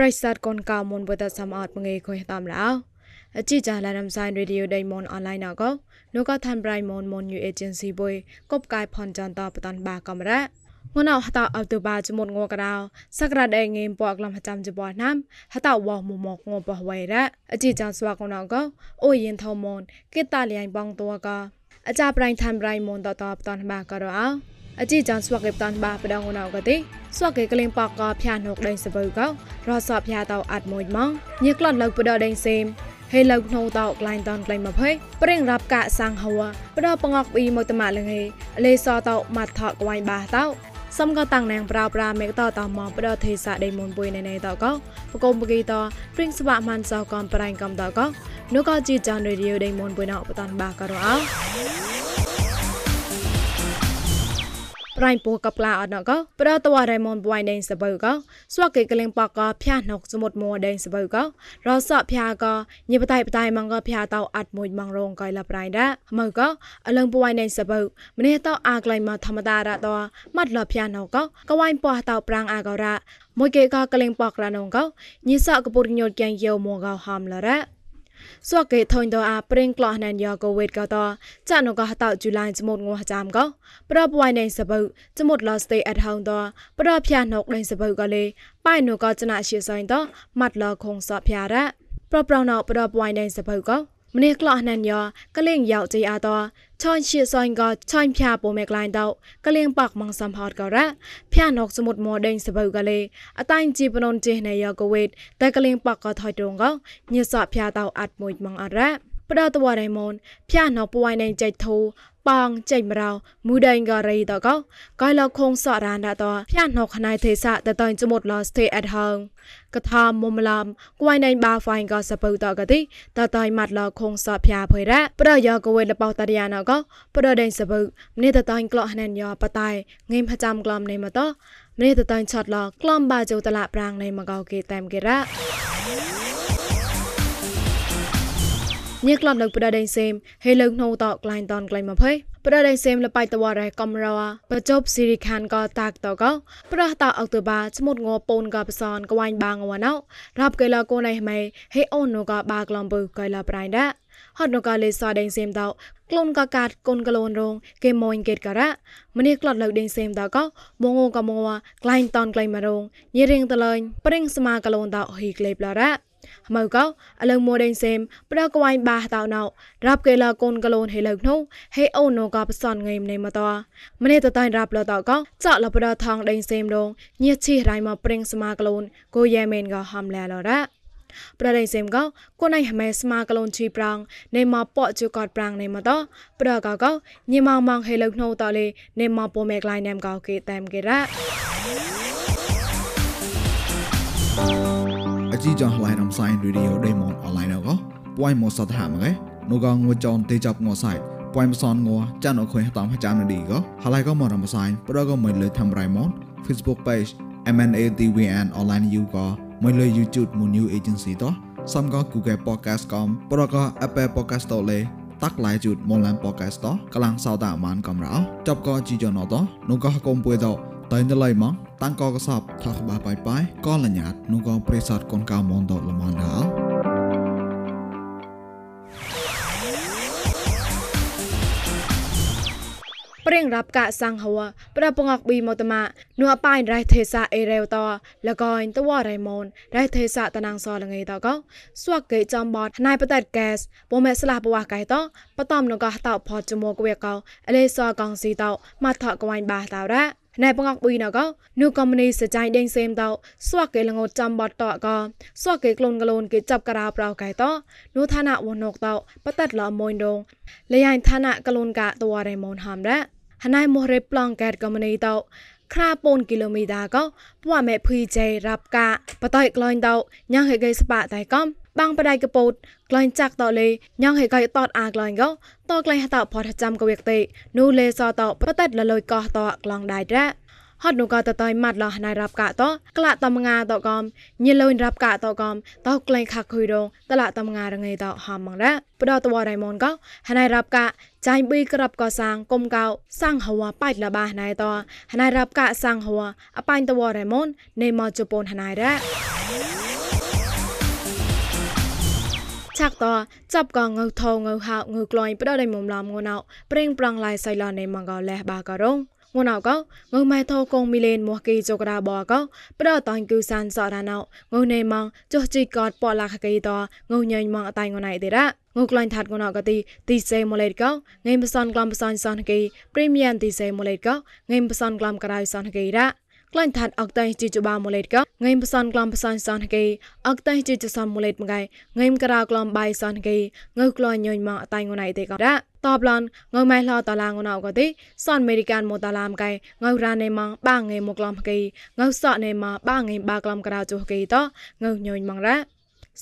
ប្រិស័តកូនកៅមុនបតសមអត់មងេខុយតាមរោអជីចាឡារំសាយរេឌីយោដៃមនអនឡាញណកនោះក៏ថាន់ប្រៃមនមនយូអេเจนស៊ីបុយកបកាយផនចាន់តបតាន់បាកំរ៉ាងួនអហតអតុបាចមុតងកដៅសក្តាដេងេមពកលំចាំចបណាំហតវមមកងបវៃរ៉អជីចាស្វាកណកអូយិនថមនគេតាលៀងបងតវកអចាប្រៃថាន់ប្រៃមនតតបតាន់បាករោអ ជីចានស្វកេបតានបាបដងណៅកទេស្វកេកលេងប៉កកភះនុកដេញសបើកោរសភះតោអាត់មួយម៉ងញៀក្លត់លើបដដេញសេមហេឡូក្នូតោក្លែងតនក្លែងមកភ័យប្រេងរាប់កាសាំងហួផ្ដោបង្អកពីមកតម៉ាលងេលេសតោម៉ាត់ថកវ៉ៃបាតោសំក៏តាំងណាងប្រោប្រាមេកតតមកប្រដទេសាដេមុនពុយណេណេតកោបកុំបកីតព្រិងស្វាម៉ាន់សោកំប្រៃកំតកោនោះក៏ជីចានរេឌីយោដេមុនពុយណោបតាន់បាករោអោ ប្រៃពូកបឡាអត់ណកប្រតវរៃមនបួយដេងសបើកស្វកេកលេងបកភះណុកសមុទ្រមួដេងសបើករសភះកញិបតៃបតៃម៉ងកភះតោអាត់មួយម៉ងរងកៃលប្រៃដាមើកអលឹងបួយដេងសបើម្នេះតោអាក្លៃមកធម្មតារតោម៉ាត់លភះណុកកវ៉ៃប៉ោះតោប្រាំងអាករ៉ាមួយកេកកលេងបករណងកញិសកពុរញោតកែងយោមួកហាំលរ៉ា សួកេថុញតអាប្រេងក្លោះណានយកកវេតកតចានកហតជូឡៃចមុតងោះចាំកប្របវៃណៃសបើចមុតឡស្តេអេតហងតប្រភះណុកដៃសបើកលេប៉ៃនូកចណាជាសៃតម៉ាត់លខងសភះរ៉ប្រប្រណោប្របវៃណៃសបើក ម្នេះក្លោះណានយកកលេងយកជីអាតឆាញ់ជាសៃក៏ឆាញ់ភះពូមេក្លែងតោកលេងប៉កម៉ងសំផតក៏រ៉ភះណុកសមុតម៉ដេងសបើកលេអតៃជីបននចេណៃយកវេតតែកលេងប៉កក៏ថយត្រងក៏ញិសភះតោអាត់មួយម៉ងអរ៉ ផ្ដោតវរៃមនភះណោពួយណៃចៃធូប៉ងចេញមរោមូដៃងរីតកោកៃលខងសរានដតភះណោខណៃទេសាតតៃចមុតឡ stay at home កថាមុំឡំគួយណៃបាហ្វៃក៏សពៅតកទីតតៃម៉ាត់ឡខងសភះភៃរ៉ប្រយកវេលបោតរិយាណកប្រដេញសពៅម្នេះតតៃក្លោះណែនយោបតៃងេមផចាំក្លំនៃមតម្នេះតតៃឆាត់ឡក្លំបាជូតឡាប្រាងនៃមកោគេតាមគេរ៉ ញៀក្លំលើប្រដេញសេមហេលើកណូតក្លែងតនក្លែងមកភ័យប្រដេញសេមលបៃតវរ៉េកំរវបជប់ស៊ីរីខានក៏តាកតកប្រះតអុកតបាឈ្មុតងពូនក៏បសនកវ៉ាញ់បាងវណៅរាប់កេឡាកូនឯម៉េហេអូននូក៏បាក្លំបើកៃឡាប្រៃដាហត់នូក៏លេសដេញសេមតក្លូនក៏កាត់កូនកលូនរងគេម៉ូនកេតការ៉ាម្នេះក្លត់លើដេញសេមតក៏មងក៏មងក្លែងតនក្លែងមករងញីរៀងតលែងព្រិងស្មាកលូនតហ៊ីក្លេបឡារ៉ា មើកោអលឹងមួដេងសេមប្រកវ៉ៃបាតោណៅរាប់កេឡាកូនកលូនហេលើកនោះហេអូនូកបសនងៃមនៃមតម្នេះតតៃរាប់លតកោចាក់លប្រថងដេងសេមដងញៀឈីរៃមកព្រិងស្មាកលូនគូយេមែនក៏ហំលែលរ៉ាប្រដេសេមកោគណៃហមេស្មាកលូនជីប្រាំងនៃមកប៉ជូកតប្រាំងនៃមកតប្រកកោញីម៉ងម៉ងហេលើកនោះតលេនៃមកពូមេក្លៃណាំកោគេតាមគេរ៉ាអ ជីចងឡៃរំសាយរីឌីអូដេម៉ុនអនឡាញកពួយមកសតហាមកែនូកងងួចនទេចាប់ងសៃពួយមសនងចានអខុយតាមចាំនឌីកហឡៃក៏មករំសាយប្រក៏មិនលើធ្វើរៃម៉ុន Facebook page MNATVN online you ក៏មិនលើ YouTube មួយ new agency តសំក៏ Google Podcast កំប្រក៏ Apple Podcast តលេតាក់ឡៃជូតមនឡាន podcast តកលាំងសោតាអាម៉ានកំរោចប់ក៏ជីចណតនោះក៏កុំពួយតតែនៅឡៃម៉ង តាំងកកសបថាក្បាបាយបាយក៏លញ្ញាតនោះក៏ប្រេសតកូនកៅមនតលមនដាល់ព្រៀងរាប់កាសាំងហួប្រពងអកប៊ីមកតម៉ានួអប៉ៃរៃទេសាអេរេវតលកអិនតវរៃមនរៃទេសាតណាងសលងេតកោស្វកកេចំបតណៃបតតកេសពមេស្លាបវ៉ាកៃតបតំនកតោផចមួកវេកោអលេសកងស៊ីតោម៉ាថកវ៉ៃបាតោរ៉ា ណែបងអកប៊ីណកនូកុំនីសចៃដេងសេមតោស្វាក់គេលងោចាំបតតកស្វាក់គេក្លូនកលូនគេចាប់ការោប្រោកែតនូឋានៈវណកតោបតតឡមួយដងលយៃឋានៈកលូនកាតវរេមនហាំរ៉ហណៃមរេប្លងកែតកុំនីតោខ្រាពូនគីឡូមីតាក៏ពួមេភីជេរាប់កាបតៃក្លែងតោញ៉ាងហេកេស្បាតៃកំបាំងបដៃកពោត ក្លែងចាក់តលេញ៉ាងហេកៃតតអាក្លែងក៏តក្លែងហតផតចាំកវេកទេនូលេសតបតតលលុយកោតក្លងដៃរ៉ហត់នូកតតៃម៉ាត់ឡណៃរាប់កាតក្លាតំងាតកំញិលុនរាប់កាតកំតោក្លែងខាក់ខុយរងតឡាតំងារងៃតហមងរ៉បដតវរៃមនកោហណៃរាប់កាចាញ់ប៊ីក្របកសាងគុំកោសាំងហវប៉ៃលបាណៃតហណៃរាប់កាសាំងហវអបាញ់តវរៃមននៃមកជប៉ុនហណៃរ៉ ឆាក់តចាប់កងើថងើហៅងើក្លាញ់ប្រដៃមុំឡាមងណៅប្រេងប្រងឡៃសៃឡនៃម៉ងកលះបាករងងួនអកងើម៉ែថោកងមីលេនមួគីចករាបកប្រដតាញ់គូសានសរណៅងើណេម៉ងចុះជីកតប៉ឡាខកេតងើញញម៉ងអតៃងណៃទេរ៉ាងូក្លាញ់ថាត់ងណកទីទីសេម៉ូលេតកងេមបសនក្លំបសនសនគីព្រីមៀមទីសេម៉ូលេតកងេមបសនក្លំក្រៅសនគីរ៉ា ក្លាញ់ថាត់អកតៃជីជបាម៉ូលេតកងេមបសនក្លំបសនសនគីអកតៃជីជសំម៉ូលេតមកៃងេមក្រៅក្លំបៃសនគីងើក្លាញ់ញញម៉ងអតៃងណៃទេករ៉ាតបឡនងើម៉ៃឡតឡាងណៅកទីសនអមេរិកានម៉ូតាឡាមកៃងើរ៉ានេម៉ងបាងេមកក្លំគីងើសក់នេម៉បាងេបាក្លំក្រៅជុគីតងើញញម៉ងរ៉ា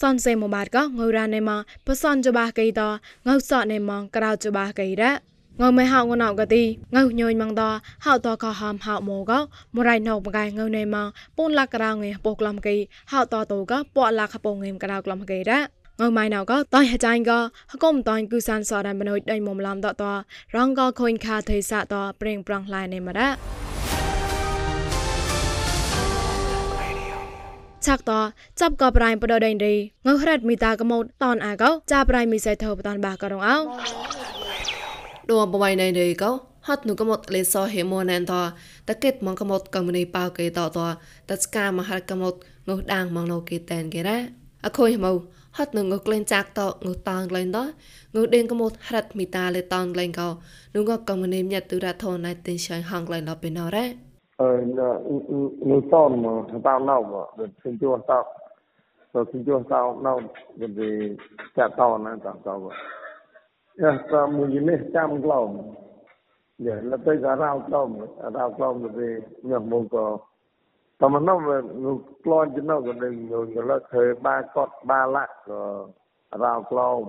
សនសេមបាតកងើរ៉ានេម៉បសនចបាកេតងើសក់នេម៉ងក្រៅចបាកេរ៉ា ងើមេហៅងណៅកទីងើញយម៉ងតហៅតកហាមហៅម៉ូកមរៃណៅបកៃងើនេម៉ងពូនលាក់ក្រៅងេពោក្លំកេហៅតតូកប៉លាក់ខពងងេមក្រៅក្លំកេរ៉ាងើម៉ៃណៅកតៃហចាញ់កហកុំតៃគូសានសរ៉ានបណុយដៃមុំឡាំតតរងកខុញខាថេសាតប្រេងប្រងឡៃនេមរ៉ាឆាក់តចាប់កប្រៃបដដេនរីងើហរ៉ាត់មីតាកមោតតនអាកោចាប្រៃមីសៃធោបតនបាករងអោ ដូបបៃណៃដេកោហត់នូកមត់លេសហេមននតតកេតមងកមត់កំនីប៉ៅកេតតតស្កាមហរកមត់ងុះដាងមងលោកេតែនគេរ៉ាអខុយមកហត់នូងុះក្លែងចាក់តងុះតងក្លែងតងុះដេងកមត់ហរតមីតាលេតងក្លែងកោនូងុះកំនីញាត់ទុរៈធនណៃទិនឆៃហងក្លែងដល់ពេលណរ៉ាអឺនូតនមកតោណៅមកព្រឹងជួតតទៅព្រឹងជួតតោណៅទៅចាក់តណាតតបាទ estamos de mês estamos lá ya la tay arau tom arau tom de nyak mo ko តែមិននោះលោកក្លន់ចំណុចក៏នឹងយកលើធ្វើបាកត់បាឡាក់ក៏រោក្លោម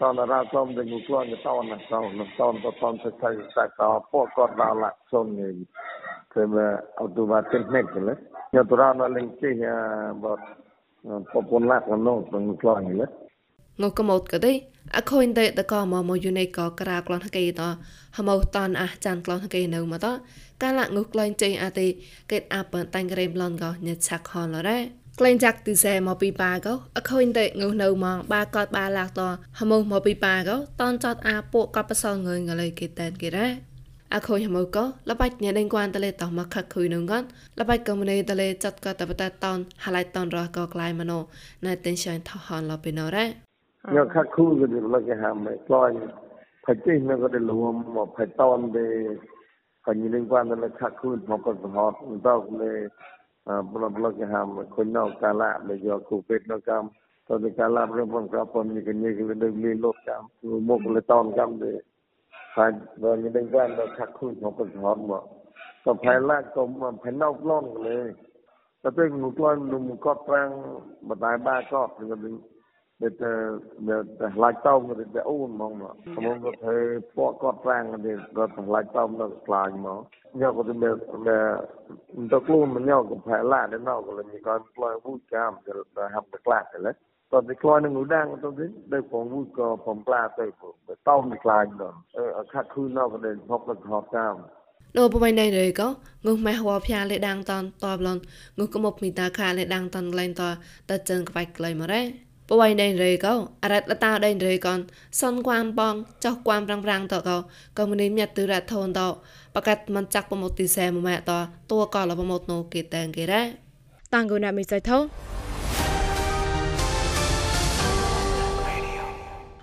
តនរោក្លោមទៅលោកក្លន់ទៅតនណាតនតនទៅតនទៅទៅតែតពួកគាត់រោឡាក់សុននេះគឺអត់ទៅបាត់ទេគឺយកទៅរោនៅលេងជិះបបពពន់ឡាក់នោះទៅលោកក្លន់នេះ នោះកុំអត់ក៏ទេអខូនទេតកមកមកយូនេក៏ក្រាក្លនហកេតហមោតនអះចានក្លនហកេនៅមកតកាលៈងុះក្លែងចេញអាទេកេតអាប៉ុនតាំងក្រេមឡនក៏ញេឆាក់ខនរ៉េក្លែងចាក់ទីសែមកពីប៉ាក៏អខូនទេងុះនៅមកបាកតបាឡាក់តហមោមកពីប៉ាក៏តនចតអាពួកកបសងងើងលេគេតែនគេរ៉េអខូនហមោក៏លបាច់ញ៉ែដេងគួនតលេតមកខខុយនឹងក៏លបាច់ក៏មនេតលេចាត់ក៏តបតតនហឡៃតនរក៏ក្លែងមកណែតេនឈានថហនលបិណរ៉េ nga kha khu ga de la ga ha mai ploy pha chi na ga de luom mo pha ton de pha ni len quan la kha khu mo pa sa hot ta le bla bla ga ha mai khon no ka la le yo khu pet no kam to de ka la re pon ka pon ni ga ni ga de le lo kam mo le ton kam de pha ba ni len quan la kha khu mo pa sa hot mo ก็แผ่นแรกก็แผ่นนอกล่องเลยแต่เป็นหนูกล้อยหนุ่มก็แปลงบัดายบ้าก็เป็น ដែលទៅដែលឆ្លាច់តោងទៅអូនហ្មងខ្ញុំក៏ធ្វើពួកគាត់ប្រាំងទៅគាត់ឆ្លាច់តោងទៅខ្លាញ់មកយកក៏ទៅទៅខ្លួនមិនយកក៏ផែឡាទៅណោក៏លេងគាត់ផ្លើវូកាមទៅហាប់ទៅខ្លាទៅឡើយតើទីខ្លោនឹងឧដាងទៅវិញដែលផងមួយក៏បំផ្លាទៅទៅតោងខ្លាញ់ដល់អឺខាត់ខូនដល់ប្រេហុកលហប់តាមលោកបបៃណៃរេកោងុះម៉ែហវភាលេដាងតនតបឡនងុះកុំអបមីតាខាលេដាងតនក្លែងតតចឹងក្បាច់ក្លែងមករ៉េ បបៃណៃរេក៏អរ៉ាត់លតាដៃរេកនសុនគួមបងចោះគួមប្រាំងប្រាំងតក៏ក៏មនីញាត់ទឺរ៉ាថនតបកាត់មិនចាក់ប្រមត់ទីសែមម៉ែតតួក៏លប្រមត់ណូគេតែងគេរ៉េតាំងគូណាមីសៃថោ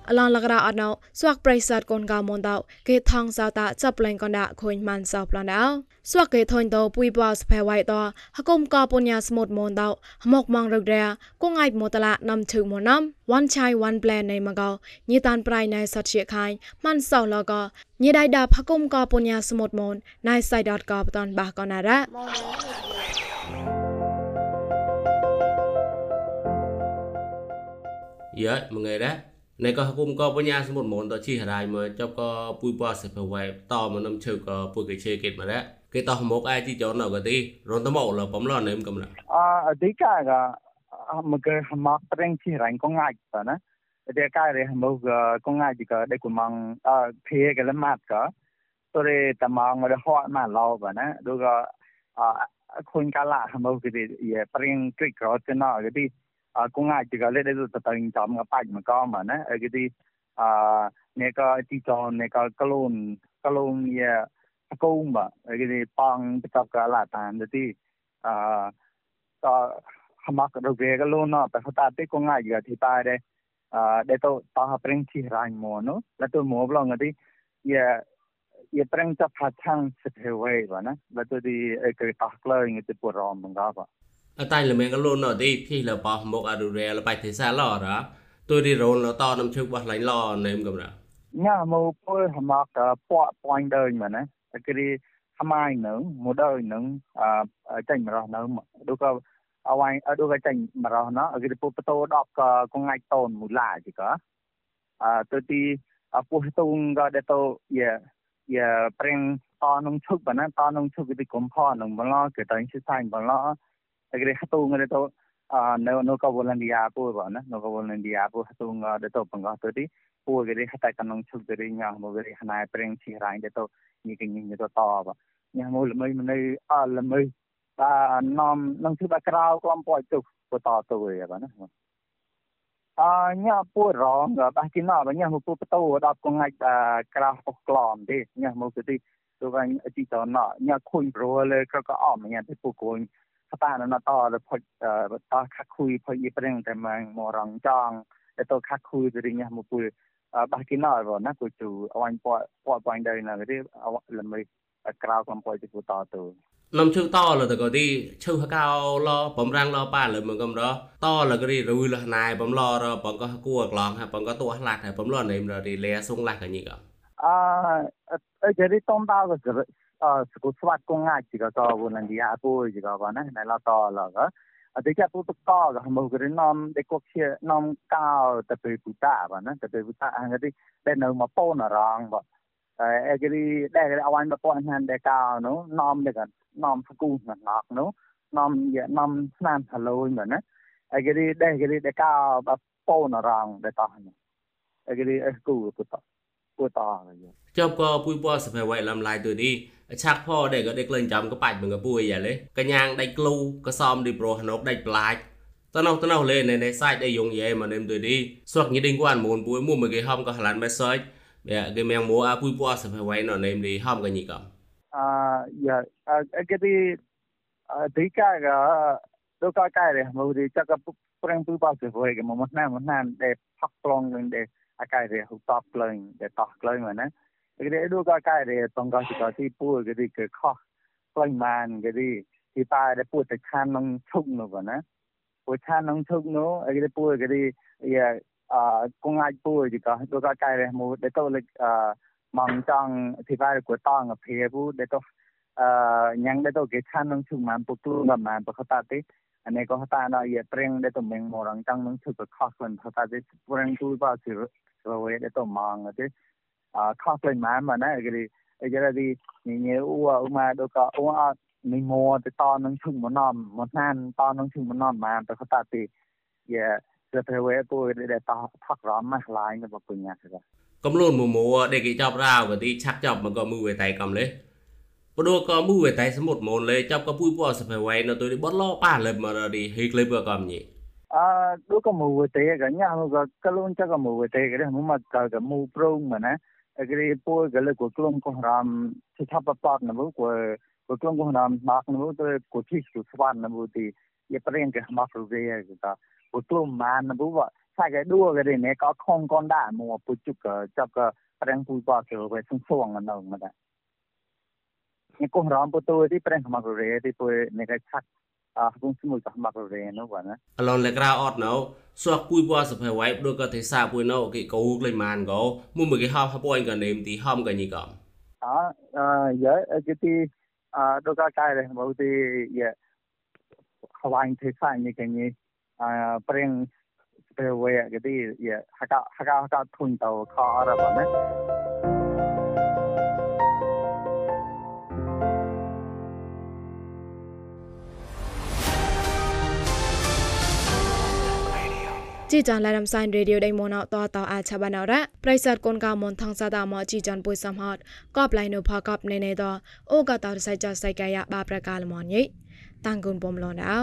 អឡងលករអត់ណៅស្វាក់ប្រិស័តកូនកៅមនតោគេថងសៅតាចាប់លែងកណ្ដាខូនម៉ាន់សៅប្លនដៅស្វាក់គេថុញតោពុយបោស្ផែវ៉ៃតហកុំកពុញ្ញាស្មុតមនតោហមកម៉ងរកដែរគងអាយមតឡាណាំឈឹមណាំ one chai one plan នៃមកោញីតានប្រៃណៃសតជាខាញម៉ាន់សៅលកញីដៃដាផកុំកពុញ្ញាស្មុតមនណៃសៃ .com បតនបាកណារ៉ាយ៉ាមកងឯរ៉ា này có cũng có bao nhiêu số một món đó chi hả đại mà cho có bùi bò sẽ phải quay to mà năm chữ có bùi cái chế kết mà đấy. Cái to một ai chỉ cho nào cái gì rồi tao mẫu là bấm lon này em cầm lại à đấy cái là mà cái mà bên chi hả anh có ngại cả nè để cái này mà ờ, có ngại gì cả. Để cũng mang à thế cái lâm mát cả. Tôi đây tạm mang mà họ mà lâu vậy nè đôi cái à khuyên cả là cái gì, phải bên cái cái nó cái gì? kungaitiga le zu tatang chom nga pak ma ko ma na ge di a ne ka ti chom ne ka kalon kalon ye ko ma ge di pang ta ka la tan de ti a ta hamak do ge ga lo na pa ta te kungaitiga thi pa de ដែលទៅតោះប្រេងជីរ៉ាញ់មកនោះដែលទៅមកឡងទីយាយាប្រេងចាប់ផាឆាំងសិទ្ធិវេវណាដែលទៅទីអេកេតោះក្លែងទៅពររំបងកោ អតៃលមេងកលូនណទីភីលបោះមកអរុរែលបៃទេសាឡរទុយរីរ៉ូនលតនំជឹកបោះឡៃឡនេមកំរញ៉ាមកពុលហមកពាក់ប៉ាញ់ដើញមែនណាគេរីហម៉ាយនឹងមកដើញនឹងអចាញ់មរស់នៅដូចក៏អវ៉ៃអត់ដូចក៏ចាញ់មរស់ណគេពុបតោ10ក៏កងាច់តូនមូឡាជីក៏អទៅទីពុះទូងក៏ដែលទៅយាយាប្រេង តនឹងឈុកបានណាតនឹងឈុកទីកំផនឹងបឡគេតែឈិសាញ់បឡគេទូងគេទៅអនៅនៅកវលនឌីយ៉ាពូបានណានៅកវលនឌីយ៉ាពូទូងដែលទៅបង្កទៅទីពូគេហតកនងឈុកគេញ៉ាំមកគេហណៃប្រេងឈីរ៉ៃដែលទៅញីគេញីទៅតបញ៉ាំមកល្មីមិននៅអល្មីបាទនាំនឹងគឺបាក្រៅក្រុមពួយទុកពតទៅវិញបាទណាអញ៉ាពូរងបាទគិណាបាទញ៉ាំមកពូបតោដល់កងាច់ក្រៅអុកក្លំទេញ៉ាំមកទៅទីទៅវិញអជីតណញ៉ាខុញប្រួលក៏ក៏អមញ៉ាទៅពូគួយ បានណតរផុចតខាក់គុយផុយប្រេងតែម៉ងមរងចងតែតខាក់គុយរិញមកពុលបាគីណរណាគូជូអវ៉ាញ់ពតពតបាញ់ដែរណារីលំរីក្រៅកំពុយទៅតទៅនំជើតលតកទីឈើហកោលបំរាំងលប៉ាលមកកំរតលករីរុយលណៃបំលរបងក៏គួក្លងហបងក៏ទួឡាក់ហបំលណៃមរីលែសុងឡាក់កញីកអអអេរីតំតោក៏ អសកស្វាត់កងងាច់ក៏តវនឌីអាពូជីក៏បានណាណៃឡតលក៏អត់គេពុតកក៏មកគេនំដេកុកជានំកោទៅពីពុតាបានណាទៅពីពុតាអង្គទីដែលនៅមកប៉នរងបាទអេគេដែលអវ៉ាញ់បពនហានដែលកោនោះនំនេះក៏នំស្គូណាក់នោះនំយនំស្នាមហឡូនបាទណាអេគេដែលគេ กูต่ออะไรอย่างเงี้ยจบก็ปุยปัวสมัยวัยลำลายตัวนี้ឆាក់ផដែលក៏ដេកលេងចំក៏បាច់មើលកពួយយ៉ាលេកញ្ញាងដៃក្លូក៏សំរីប្រុសហនុកដៃប្លាច់តណោះតណោះលេណែណែសាច់ដៃយងយ៉ែមកនឹមទុយឌីស្វកញីដេងគួនមូនពួយមួយមកគេហំក៏ហឡានមេសាច់បែគេមៀងមួអាពួយពួសភវៃណោនឹមឌីហំក៏ញីកំអឺយ៉ាអកេទីដេកាក៏ដូកកែរមកឌីចកប្រឹងពួយបោះភវៃក៏មកណាមកណាដែលផកឡងនឹងដែល acá hu top klein de top klein mà nè cái đấy đua coi cái đấy tông coi chỉ có thi pua cái gì cái khó klein man cái gì thì ta để pua tới khan nông chung nó còn nè pua khan nông chung nó cái đấy pua cái gì yeah à cũng ai pua chỉ có đua coi cái đấy mua để tôi lịch à mong trong thì ta của tông ở phía pua để tôi à nhắn để tôi cái khan nông chung mà pua pua mà mà pua ta tí અને kohtaan ye preng de to meng morang tang nang thu ka khak kon tha ta de preng tu ba si ro we de to mang de a khak lên ma ma na agri e jara di ni nye u a u ma do ka u a ni mo de ta nang thu mo nam mo nan ta nang thu mo nam ma ta kha ta ti ye se pe we pu de de ta thak ra ma lai na ba pu nya ka កំលូនមួមួដេកគេចាប់រាវទីឆាក់ចាប់មកក៏មើលតែកំលេ បដូក៏មួយវេតៃសមុទ្រមូនលេចាប់ក៏ពុយពោះសភវៃនៅទៅបត់លោប៉ាលេមករីហេក្លេបក៏ញីអឺដូចក៏មួយវេតៃក៏ញ៉ាំក៏កលូន chắc ក៏មួយវេតៃក៏មកមកក៏មួយប្រងមកណា agri po gale ko klom ko ram chha pa pat na bu ko ko klom ko ram mak na bu to ko chi su swan na bu ti ye preng ke ma ru ve ya ta ko klom man na bu ba sa ke du ke ne ka khong kon da mo pu chu ka chap ka preng pu pa ke we sung song na na ma da ni ko ram po to ti preng ma ru re ti po ne ka chak អស់គង់ស្មួយក៏មករេ នោះបាទណាអឡនលេក្រៅអត់ណូសួកពុយបោះសភ័យវ៉ៃដូចក៏ទេសាពុយណូគេកោក្លេម៉ានក៏មួយមកគេហៅហពួយក៏នេមទីហំក៏ញីក៏អអយើគេទីអដូចក៏កាយដែរមកទីយ៉ាខ្វាញ់ទេសាញីគេញីអប្រេងស្ពេវ៉ៃគេទីយ៉ាហកហកហកធុញតោខអរបាទណា ជីចានឡារំសាយរេឌីយោដៃមនអតតអាឆបាណរ៉ាប្រិស័តកូនកៅមនថងសាតាមជីចានពុយសំហតកបឡៃនៅផកបណេណេតអូកតរសៃចសៃកាយបាប្រកាលមនយីតាំងគុនបំលនអោ